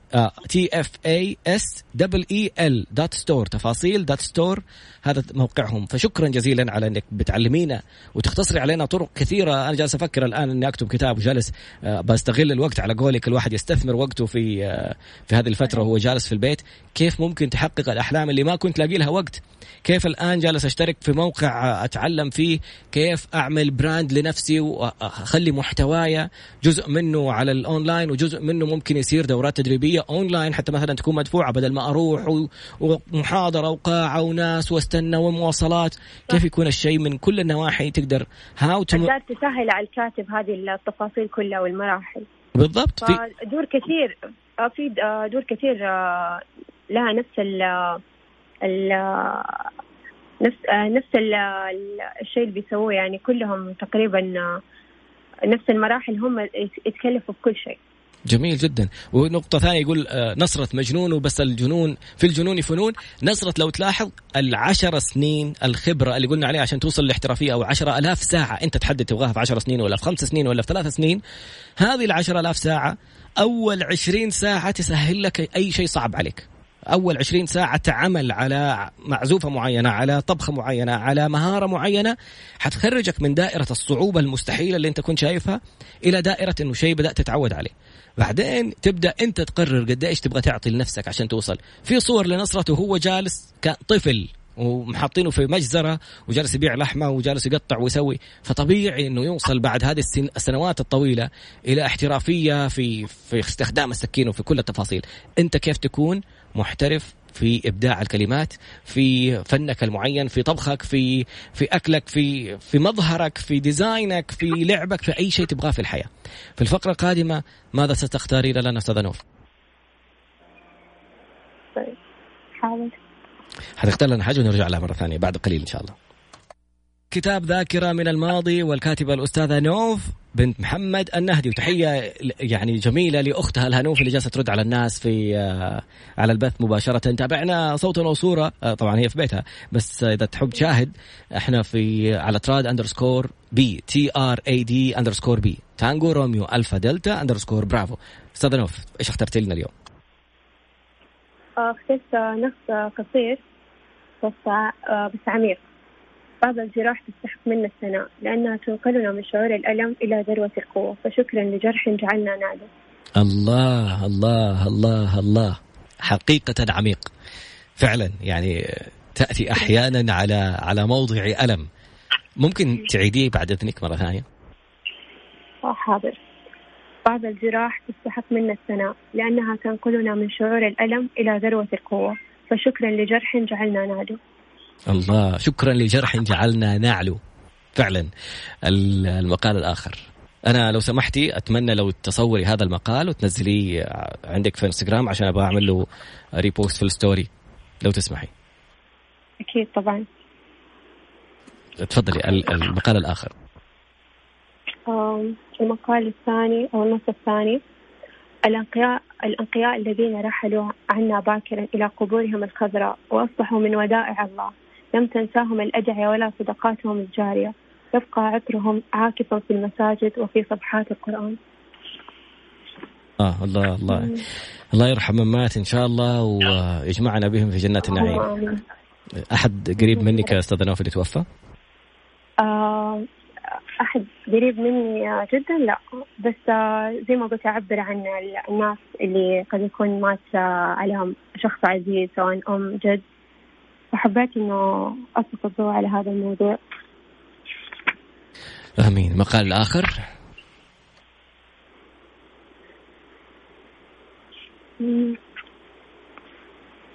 T F A S double E L dot store تفاصيل dot store هذا موقعهم. فشكرا جزيلا على إنك بتعلمينا وتختصري علينا طرق كثيرة. أنا جالس أفكر الآن إني أكتب كتاب وجالس آه، بستغل الوقت على قولك. الواحد يستثمر وقته في آه، في هذه الفترة وهو جالس في البيت. كيف ممكن تحقق الأحلام اللي ما كنت لاقي لها وقت؟ كيف الآن جالس أشترك في موقع أتعلم فيه؟ كيف أعمل brand لنفسي واخلي محتوايا جزء منه على الأونلاين وجزء منه ممكن يصير دورات تدريبية أونلاين حتى مثلا تكون مدفوعة بدل ما أروح ومحاضرة وقاعة وناس واستنى ومواصلات كيف يكون الشيء من كل النواحي تقدر. هاو تقدر تسهل على الكاتب هذه التفاصيل كلها والمراحل. بالضبط. في دور كثير آه، في آه، دور كثير آه، لها نفس ال ال نفس نفس الشيء اللي بيسووه. يعني كلهم تقريبا نفس المراحل هم يتكلفوا بكل شيء. جميل جدا. ونقطة ثانية يقول آه، نصرة مجنون وبس الجنون في الجنون فنون نصرة لو تلاحظ العشر سنين الخبرة اللي قلنا عليها عشان توصل لاحترافية أو عشرة ألاف ساعة أنت تحدد تبغاها في عشر سنين ولا في خمس سنين ولا في ثلاث سنين هذه العشر ألاف ساعة أول عشرين ساعة تسهل لك أي شيء صعب عليك. أول 20 ساعة عمل على معزوفة معينة على طبخة معينة على مهارة معينة حتخرجك من دائرة الصعوبة المستحيلة اللي أنت كنت شايفها إلى دائرة إنه شيء بدأت تتعود عليه. بعدين تبدأ أنت تقرر قد إيش تبغى تعطي لنفسك عشان توصل. في صور لنصرته وهو جالس كطفل ومحاطينه في مجزرة وجالس يبيع لحمة وجالس يقطع ويسوي. فطبيعي إنه يوصل بعد هذه السنوات الطويلة إلى احترافية في في استخدام السكين وفي كل التفاصيل. أنت كيف تكون محترف في إبداع الكلمات في فنك المعين في طبخك في في أكلك في في مظهرك في ديزاينك في لعبك في أي شيء تبغاه في الحياة. في الفقرة القادمة ماذا ستختارين لنا استاذه نور طيب حاضر. حتختار لنا حاجة ونرجع لها مرة ثانية بعد قليل إن شاء الله. كتاب ذاكرة من الماضي والكاتبة الأستاذة نوف بنت محمد النهدي. وتحية يعني جميلة لأختها الهنوف اللي جالسة ترد على الناس في آه، على البث مباشرة. تابعنا صوتا وصورة آه، طبعا هي في بيتها. بس إذا تحب تشاهد إحنا في على Trad underscore B T R A D underscore B Tango Romeo Alpha Delta underscore Bravo. أستاذة نوف إيش اخترتي لنا اليوم؟ آه، أخترت نص قصير بس بس عميق. بعض الجراح تستحق منا الثناء لأنها تنقلنا من شعور الألم إلى ذروة القوة. فشكرا لجرح جعلنا نعلم. الله الله الله الله. حقيقة عميق. فعلا يعني تأتي أحيانا على على موضع ألم. ممكن تعيديه بعد إذنك مرة ثانية؟ حاضر. بعض الجراح تستحق منا الثناء لأنها تنقلنا من شعور الألم إلى ذروة القوة. فشكرا لجرح جعلنا نعلم. الله شكرا لجرح جعلنا نعلو. فعلا المقال الآخر. أنا لو سمحتي أتمنى لو تصوري هذا المقال وتنزليه عندك في إنستغرام عشان أبغى أعمل له repost في ال story لو تسمحي. أكيد طبعا. تفضلي المقال الآخر. المقال الثاني أو النص الثاني. الأنقياء الأنقياء الذين رحلوا عنا باكرا إلى قبورهم الخضراء وأصبحوا من ودائع الله. لم تنساهم الأدعية ولا صدقاتهم الجارية. يبقى عطرهم عاكفا في المساجد وفي صفحات القرآن. آه الله الله الله يرحم من مات إن شاء الله ويجمعنا بهم في جنات النعيم. أحد قريب منك يا أستاذ نوف اللي توفى؟ آه أحد قريب مني جدا لا. بس آه زي ما قلت أعبر عن الناس اللي قد يكون مات عليهم شخص عزيز سواء أم جد. فحبيت إنه أسلط الضوء على هذا الموضوع. آمين. المقال الآخر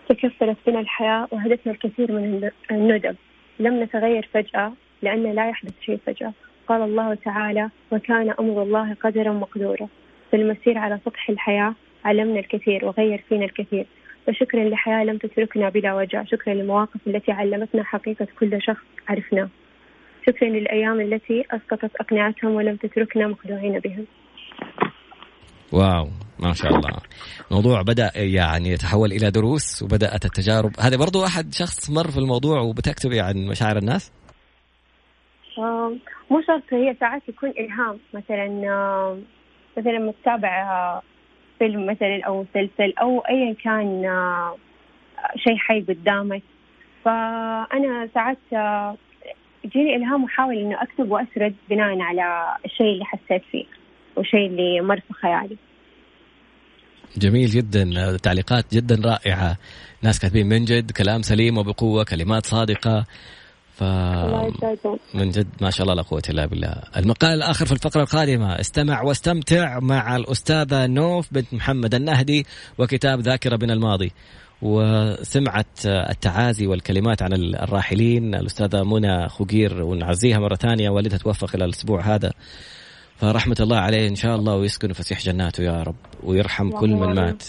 تكفلت بنا الحياة وهدتنا الكثير من الندب. لم نتغير فجأة لأن لا يحدث شيء فجأة. قال الله تعالى وكان أمر الله قدرا مقدورا. في المسير على سطح الحياة علمنا الكثير وغير فينا الكثير. فشكرا لحياة لم تتركنا بلا وجع. شكرا للمواقف التي علمتنا حقيقة كل شخص عرفناه. شكرا للأيام التي أسقطت أقنعتهم ولم تتركنا مخدوعين بهم. واو ما شاء الله. الموضوع بدأ يعني يتحول إلى دروس وبدأت التجارب. هذا برضو أحد شخص مر في الموضوع وبتكتبي عن مشاعر الناس؟ مو شرط هي ساعات يكون إلهام. مثلا مثلا لما تتابع فيلم مثلا أو مسلسل أو أيا كان شيء حي قدامك. فأنا ساعات يجيني إلهام وأحاول إنه أكتب وأسرد بناء على الشيء اللي حسيت فيه والشيء اللي مر في خيالي. جميل جدا. تعليقات جدا رائعة. ناس كاتبين من جد كلام سليم وبقوة كلمات صادقة. ف من جد ما شاء الله لا قوة إلا بالله. المقال الآخر في الفقرة القادمة استمع واستمتع مع الأستاذة نوف بنت محمد النهدي وكتاب ذاكرة من الماضي. وسمعت التعازي والكلمات عن الراحلين الأستاذة منى خوقير ونعزيها مرة ثانية والدها توفى خلال الأسبوع هذا. فرحمة الله عليه إن شاء الله ويسكن فسيح جناته يا رب ويرحم كل من مات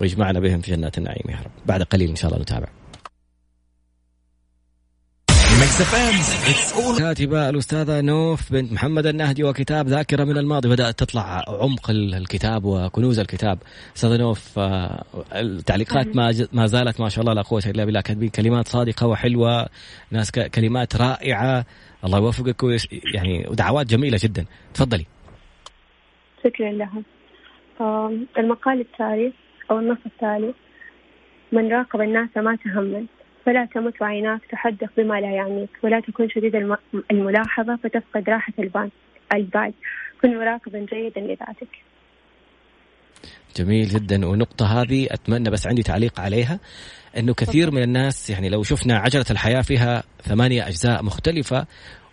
ويجمعنا بهم في جنات النعيم يا رب. بعد قليل إن شاء الله نتابع. كاتبة الأستاذة نوف بنت محمد النهدي وكتاب ذاكرة من الماضي. بدأت تطلع عمق الكتاب وكنوز الكتاب. أستاذة نوف آه، التعليقات ما ما زالت ما شاء الله لا قوة إلا بالله. كاتبين كلمات صادقة وحلوة ناس كلمات رائعة. الله يوفقك يعني ودعوات جميلة جدا. تفضلي. شكرا لها. المقال التالي أو النص التالي. من راقب الناس ما تهمل. فلا تمت عيناك تحدث بما لا يعنيك ولا تكون شديد الملاحظة فتفقد راحة البال كن مراقبا جيدا لذاتك. جميل جدا. ونقطة هذه أتمنى بس عندي تعليق عليها أنه كثير من الناس يعني لو شفنا عجلة الحياة فيها ثمانية أجزاء مختلفة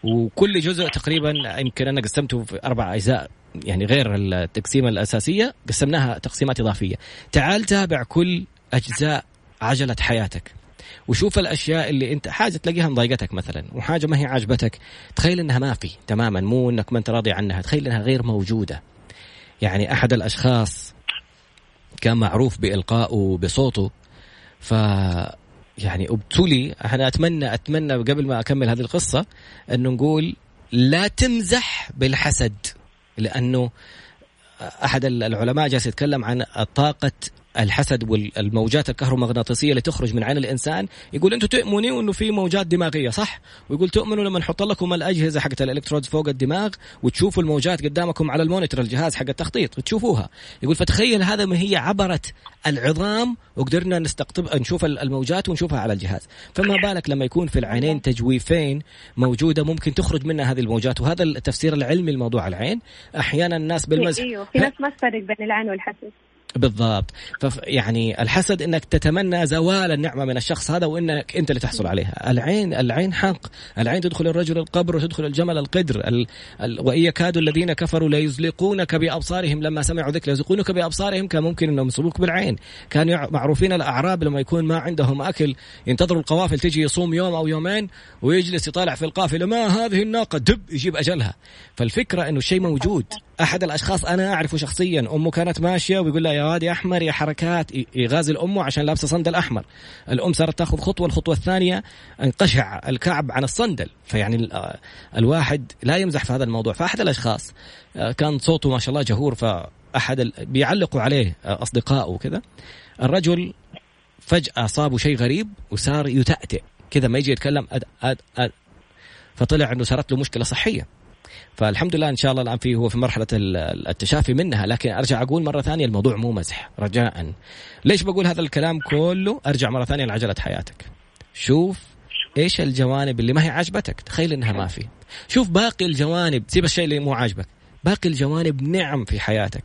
وكل جزء تقريبا يمكن أنا قسمته في أربع أجزاء يعني غير التقسيمة الأساسية قسمناها تقسيمات إضافية. تعال تابع كل أجزاء عجلة حياتك. وشوف الأشياء اللي أنت حاجة تلاقيها مضايقتك مثلا وحاجة ما هي عاجبتك تخيل إنها ما في تماما مو إنك ما أنت راضي عنها تخيل إنها غير موجودة. يعني أحد الأشخاص كان معروف بإلقائه بصوته ف يعني ابتلي أنا أتمنى أتمنى قبل ما أكمل هذه القصة إنه نقول لا تمزح بالحسد لأنه أحد العلماء جالس يتكلم عن طاقة الحسد والموجات الكهرومغناطيسية اللي تخرج من عين الإنسان. يقول أنتم تؤمنوا إنه في موجات دماغية صح؟ ويقول تؤمنوا لما نحط لكم الأجهزة حقت الإلكترودز فوق الدماغ وتشوفوا الموجات قدامكم على المونيتور الجهاز حق التخطيط وتشوفوها. يقول فتخيل هذا ما هي عبرت العظام وقدرنا نستقطب نشوف الموجات ونشوفها على الجهاز. فما بالك لما يكون في العينين تجويفين موجودة ممكن تخرج منها هذه الموجات؟ وهذا التفسير العلمي لموضوع العين. أحيانا الناس بالمزح أيوه في ناس ما تفرق بين العين والحسد. بالضبط. يعني الحسد إنك تتمنى زوال النعمة من الشخص هذا وإنك أنت اللي تحصل عليها. العين العين حق. العين تدخل الرجل القبر وتدخل الجمل القدر. ال... ال... وإن يكاد الذين كفروا ليزلقونك بأبصارهم لما سمعوا ذكر يزلقونك بأبصارهم كان ممكن أنهم يصيبوك بالعين. كانوا معروفين الأعراب لما يكون ما عندهم أكل ينتظروا القوافل تجي يصوم يوم أو يومين ويجلس يطالع في القافلة. ما هذه الناقة؟ دب يجيب أجلها. فالفكرة إنه الشيء موجود. أحد الأشخاص أنا أعرفه شخصيا. أمه كانت ماشية ويقول لها يا واد يا أحمر يا حركات. يغازل أمه عشان لابسة صندل أحمر. الأم صارت تأخذ خطوة الخطوة الثانية انقشع الكعب عن الصندل. فيعني الواحد لا يمزح في هذا الموضوع. فأحد الأشخاص آه، كان صوته ما شاء الله جهور فأحد بيعلقوا عليه آه، اصدقائه وكذا. الرجل فجأة صابه شيء غريب وصار يتأتئ. كذا ما يجي يتكلم أد أد أد فطلع إنه صارت له مشكلة صحية. فالحمد لله إن شاء الله الآن في هو في مرحلة التشافي منها لكن أرجع أقول مرة ثانية الموضوع مو مزح رجاء. ليش بقول هذا الكلام كله؟ أرجع مرة ثانية لعجلة حياتك. شوف إيش الجوانب اللي ما هي عاجبتك تخيل إنها ما في. شوف باقي الجوانب سيب الشيء اللي مو عاجبك. باقي الجوانب نعم في حياتك.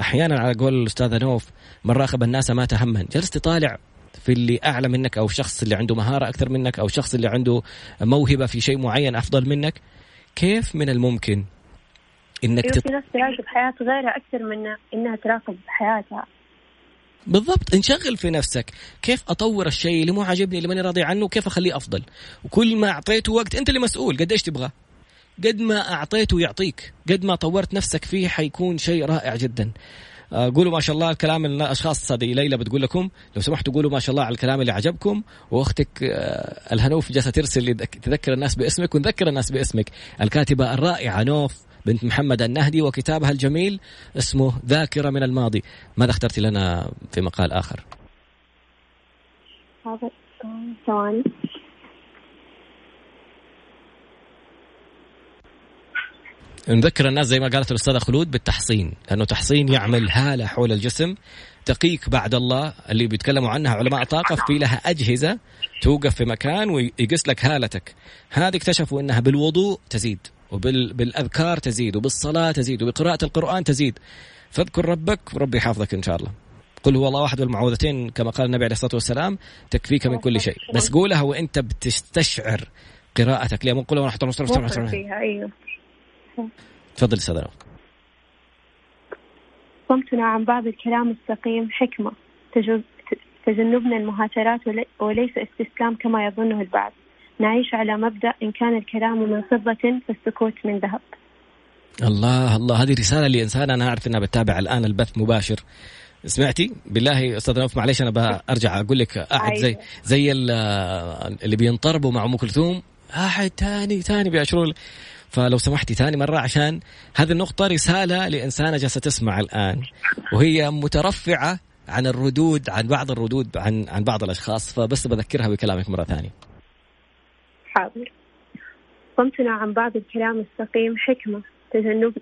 أحيانا على قول الأستاذة نوف من راقب الناس ما تهمن جلست تطالع في اللي أعلى منك أو الشخص اللي عنده مهارة أكثر منك أو الشخص اللي عنده موهبة في شيء معين أفضل منك. كيف من الممكن إنك أيوة تت... في ناس تراقب حياه غيرها أكثر من إنها تراقب حياتها. بالضبط انشغل في نفسك. كيف أطور الشيء اللي مو عاجبني اللي ماني راضي عنه كيف أخليه أفضل؟ وكل ما أعطيته وقت أنت اللي مسؤول قد إيش تبغى؟ قد ما أعطيته يعطيك قد ما طورت نفسك فيه حيكون شيء رائع جدا. قولوا ما شاء الله الكلام الاشخاص هذه ليلى بتقول لكم. لو سمحتوا قولوا ما شاء الله على الكلام اللي عجبكم. وأختك آه، الهنوف جالسة ترسل تذكر الناس باسمك ونذكر الناس باسمك. الكاتبة الرائعة نوف بنت محمد النهدي وكتابها الجميل اسمه ذاكرة من الماضي. ماذا اخترت لنا في مقال آخر؟ ثواني. نذكر الناس زي ما قالت الأستاذة خلود بالتحصين لأنه تحصين يعمل هالة حول الجسم تقيك بعد الله اللي بيتكلموا عنها علماء طاقة في لها أجهزة توقف في مكان ويقيس لك هالتك. هذه اكتشفوا أنها بالوضوء تزيد وبالأذكار تزيد وبالصلاة تزيد وبقراءة القرآن تزيد. فاذكر ربك وربي يحفظك إن شاء الله. قل هو الله واحد والمعوذتين كما قال النبي عليه الصلاة والسلام تكفيك من كل شيء. بس قولها وإنت بتستشعر قراءتك. ليه؟ مو قولها ونحط فيها أيوه. تفضل أستاذ صمتنا عن بعض الكلام السقيم حكمة. تجنبنا المهاترات وليس استسلام كما يظنه البعض. نعيش على مبدأ إن كان الكلام من فضة فالسكوت من ذهب. الله الله. هذه رسالة لإنسان أنا أعرف أنها بتتابع الآن البث مباشر. سمعتي؟ بالله أستاذ نوف معلش أنا برجع أقول لك أحد. زي أيوة. زي اللي بينطربوا مع أم كلثوم. احد ثاني ثاني بيشروا فلو سمحتي ثاني مرة عشان هذه النقطة رسالة لإنسانة جالسة تسمع الآن وهي مترفعة عن الردود عن بعض الردود عن عن بعض الأشخاص فبس بذكرها بكلامك مرة ثانية. حاضر. صمتنا عن بعض الكلام السقيم حكمة تجنب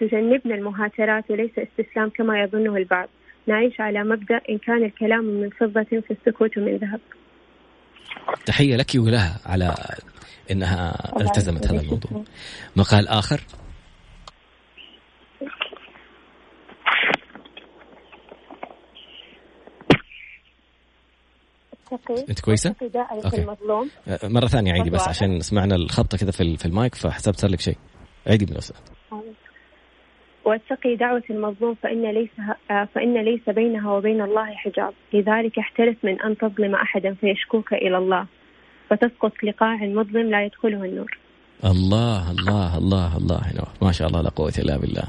تجنبنا المهاترات وليس استسلام كما يظنه البعض. نعيش على مبدأ إن كان الكلام من فضة فالسكوت من ذهب. تحية لك ولها على إنها التزمت هذا الموضوع. مقال آخر. أنت كويسة؟ المظلوم. أه، مرة ثانية عيدي بس عشان سمعنا الخبطة كذا في, المايك فحسبت صار لك شيء. عيدي من واتقي دعوة المظلوم فإن ليس فإن ليس بينها وبين الله حجاب، لذلك احترس من أن تظلم أحدا فيشكوك إلى الله، فتسقط لقاع مظلم لا يدخله النور. الله الله الله الله. ما شاء الله لا قوة إلا بالله.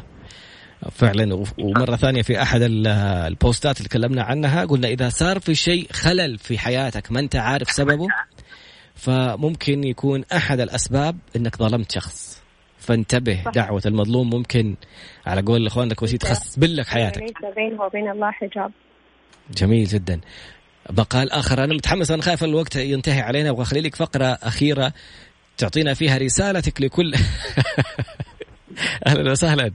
فعلا ومرة ثانية في أحد البوستات اللي تكلمنا عنها قلنا إذا صار في شيء خلل في حياتك ما أنت عارف سببه فممكن يكون أحد الأسباب أنك ظلمت شخص. فانتبه صح. دعوة المظلوم ممكن. على قول الإخوان الكويسين تخسبن لك حياتك. ليس بينه وبين الله حجاب. جميل جدا. مقال آخر. أنا متحمس أنا خايف الوقت ينتهي علينا. اخلي لك فقرة أخيرة تعطينا فيها رسالتك لكل أهلا وسهلا.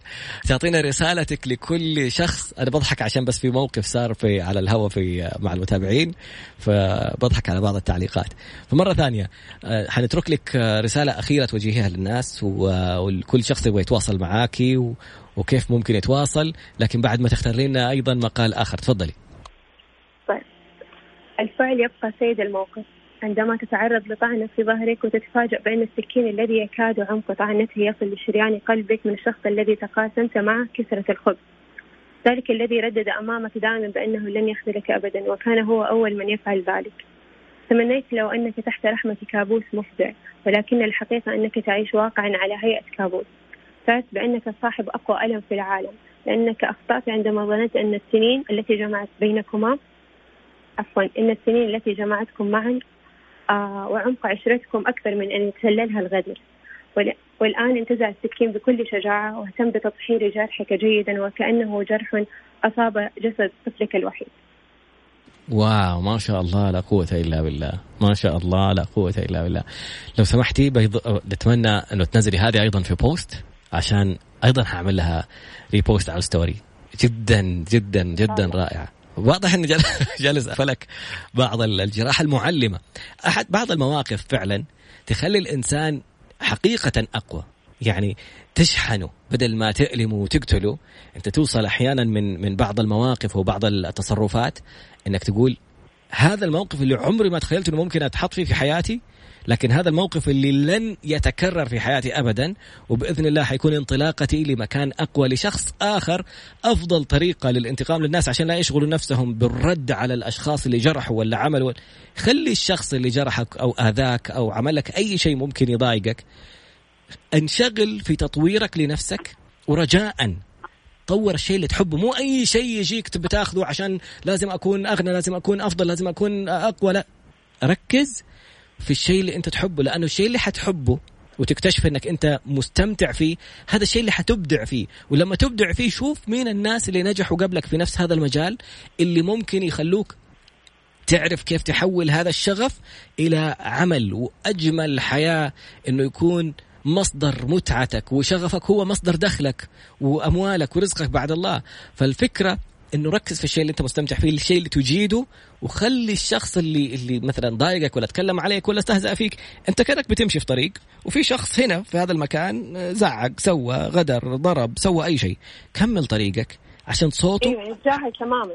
تعطينا رسالتك لكل شخص. أنا بضحك عشان بس في موقف صار في على الهواء في مع المتابعين فبضحك على بعض التعليقات. فمرة ثانية آه، حنترك لك رسالة أخيرة توجهيها للناس وكل شخص يبغى يتواصل معاكي وكيف ممكن يتواصل. لكن بعد ما تختار لنا أيضا مقال آخر. تفضلي. الفعل يبقى سيد الموقف. عندما تتعرض لطعنة في ظهرك وتتفاجأ بأن السكين الذي يكاد عمق طعنته يصل لشريان قلبك من الشخص الذي تقاسمت معه كسرة الخبز. ذلك الذي ردد أمامك دائما بأنه لن يخذلك أبدا وكان هو أول من يفعل ذلك. تمنيت لو أنك تحت رحمة كابوس مفزع ولكن الحقيقة أنك تعيش واقعا على هيئة كابوس. تعرف بأنك صاحب أقوى ألم في العالم. لأنك أخطأت عندما ظننت أن السنين التي جمعت بينكما عفوا إن السنين التي جمعتكم معا وعمق عشرتكم أكثر من أن يتسللها الغدر. والآن انتزع السكين بكل شجاعة واهتم بتطهير جرحك جيدا وكأنه جرح أصاب جسد طفلك الوحيد. wow ما شاء الله لا قوة إلا بالله. ما شاء الله لا قوة إلا بالله. لو سمحتي بيض... نتمنى أنه تنزلي هذه أيضا في post عشان أيضا هعمل لها repost على ال story جدا جدا جدا رائعة. واضح إنه جالس فلك بعض الجراحه المعلمة. احد بعض المواقف فعلا تخلي الإنسان حقيقة أقوى. يعني تشحنه بدل ما تألمه وتقتله. أنت توصل أحيانا من من بعض المواقف وبعض التصرفات إنك تقول هذا الموقف اللي عمري ما تخيلت إنه ممكن أتحط فيه في حياتي؟ لكن هذا الموقف اللي لن يتكرر في حياتي ابدا وبإذن الله حيكون انطلاقتي لمكان أقوى لشخص آخر أفضل طريقة للانتقام للناس عشان لا يشغلوا نفسهم بالرد على الأشخاص اللي جرحوا ولا عملوا. خلي الشخص اللي جرحك أو آذاك أو عمل لك أي شيء ممكن يضايقك انشغل في تطويرك لنفسك ورجاء طور الشيء اللي تحبه مو أي شيء يجيك تبي تاخذه عشان لازم أكون أغنى لازم أكون أفضل لازم أكون أقوى لا. ركز في الشيء اللي انت تحبه لأنه الشيء اللي حتحبه وتكتشف إنك انت مستمتع فيه هذا الشيء اللي حتبدع فيه. ولما تبدع فيه شوف مين الناس اللي نجحوا قبلك في نفس هذا المجال اللي ممكن يخلوك تعرف كيف تحول هذا الشغف إلى عمل. وأجمل حياة إنه يكون مصدر متعتك وشغفك هو مصدر دخلك وأموالك ورزقك بعد الله. فالفكرة إنه ركز في الشيء اللي أنت مستمتع فيه الشيء اللي تجيده وخلي الشخص اللي اللي مثلا ضايقك ولا تكلم عليك ولا استهزأ فيك أنت كأنك بتمشي في طريق وفي شخص هنا في هذا المكان زعق سوى غدر ضرب سوى أي شيء. كمل طريقك عشان صوته أيوه تماما.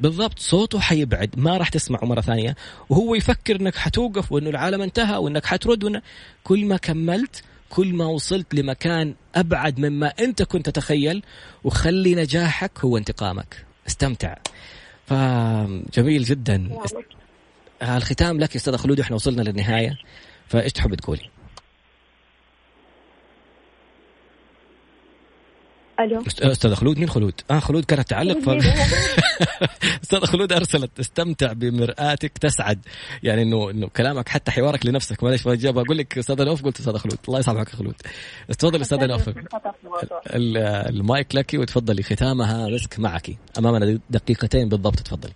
بالضبط صوته حيبعد ما راح تسمعه مرة ثانية وهو يفكر إنك حتوقف وإنه العالم انتهى وإنك حترد وإن كل ما كملت كل ما وصلت لمكان أبعد مما أنت كنت تتخيل وخلي نجاحك هو انتقامك. استمتع. فجميل جدا. الختام لك يا أستاذ خلود إحنا وصلنا للنهاية. فإيش تحب تقولي؟ ألو. أستاذ خلود مين خلود؟ آه خلود كانت تعلق ف... أستاذ خلود أرسلت استمتع بمرآتك تسعد. يعني انه إنه كلامك حتى حوارك لنفسك. معلش ما جاب. أقول لك أستاذ نوف قلت أستاذ خلود. الله يسامحك يا خلود. تفضل أستاذ نوف المايك لك وتفضلي. ختامها مسك معك. أمامنا دقيقتين بالضبط تفضلي.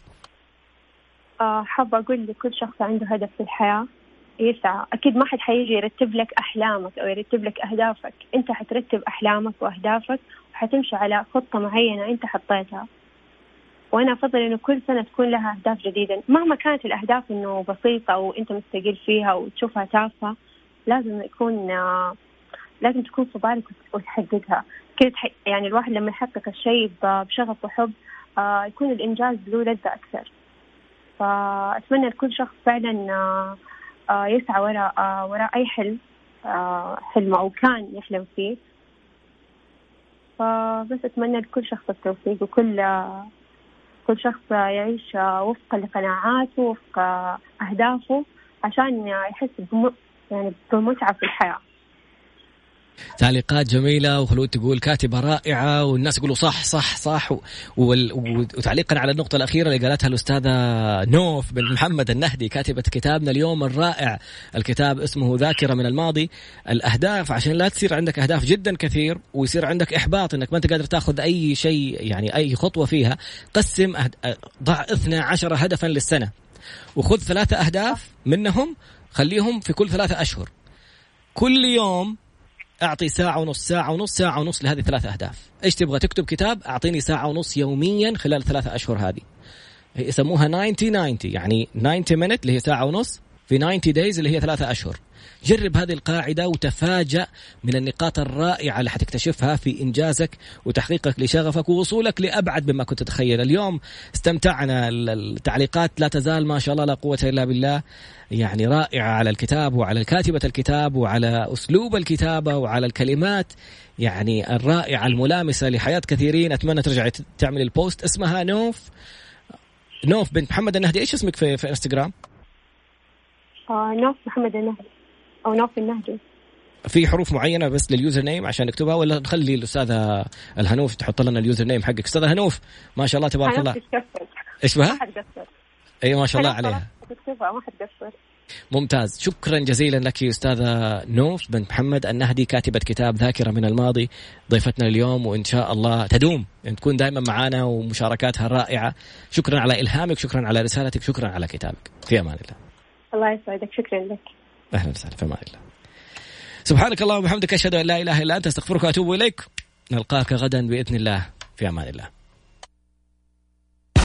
آه، حابة أقول لكل شخص عنده هدف في الحياة. يسعى. أكيد ما حد حيجي يرتب لك أحلامك أو يرتب لك أهدافك. أنت حترتب أحلامك وأهدافك وحتمشي على خطة معينة أنت حطيتها. وأنا أفضل إنه كل سنة تكون لها أهداف جديدة. مهما كانت الأهداف إنه بسيطة وأنت مستقل فيها وتشوفها تافهة لازم يكون لازم تكون في بالك وتحققها كذا يعني الواحد لما يحقق الشيء بشغف وحب آه، يكون الإنجاز له لذة أكثر. فأتمنى لكل شخص فعلا آه، يسعى وراء وراء أي حلم حلم أو كان يحلم فيه فبس أتمنى لكل شخص التوفيق وكل كل شخص يعيش وفق لقناعاته وفق أهدافه عشان يحس. يعني بمتعة في الحياة تعليقات جميلة وخلود تقول كاتبة رائعة والناس يقولوا صح صح صح. وتعليقا على النقطة الأخيرة اللي قالتها الأستاذة نوف بن محمد النهدي كاتبة كتابنا اليوم الرائع الكتاب اسمه ذاكرة من الماضي الأهداف عشان لا تصير عندك أهداف جدا كثير ويصير عندك إحباط إنك ما أنت قادر تأخذ أي شيء يعني أي خطوة فيها قسم أهد... ضع 12 هدفا للسنة وخذ ثلاثة أهداف منهم خليهم في كل ثلاثة أشهر كل يوم أعطي ساعة ونص ساعة ونص ساعة ونص لهذه ثلاث أهداف. إيش تبغى تكتب كتاب؟ أعطيني ساعة ونص يوميا خلال ثلاثة أشهر هذه. يسموها 90 90 يعني 90 مينت اللي هي ساعة ونص في 90 دايز اللي هي ثلاثة أشهر. جرب هذه القاعدة وتفاجأ من النقاط الرائعة اللي حتكتشفها في إنجازك وتحقيقك لشغفك ووصولك لأبعد مما كنت تتخيل. اليوم استمتعنا. التعليقات لا تزال ما شاء الله لا قوة إلا بالله. يعني رائعة على الكتاب وعلى كاتبة الكتاب وعلى أسلوب الكتابة وعلى الكلمات. يعني الرائعة الملامسة لحياة كثيرين. أتمنى ترجعي تعمل ال post. اسمها نوف. نوف بنت محمد النهدي. إيش اسمك في, في إنستغرام؟ آه نوف محمد النهدي أو نوف النهدي في حروف معينة بس لل username عشان نكتبها ولا نخلي الأستاذة الهنوف تحط لنا ال username حقك؟ أستاذة هنوف ما شاء الله تبارك الله. إيش بها؟ اي ما شاء الله عليها. تكتبها. ما حتقصر ممتاز. شكرا جزيلا لك أستاذة نوف بنت محمد النهدي كاتبة كتاب ذاكرة من الماضي. ضيفتنا اليوم وإن شاء الله تدوم. يعني تكون دائما معنا ومشاركاتها رائعة. شكرا على إلهامك شكرا على رسالتك شكرا على كتابك. في أمان الله. الله يسعدك. شكرا لك. أهلا وسهلا. في أمان الله سبحانك اللهم وبحمدك أشهد أن لا إله إلا أنت أستغفرك وأتوب إليك. نلقاك غدا بإذن الله. في أمان الله.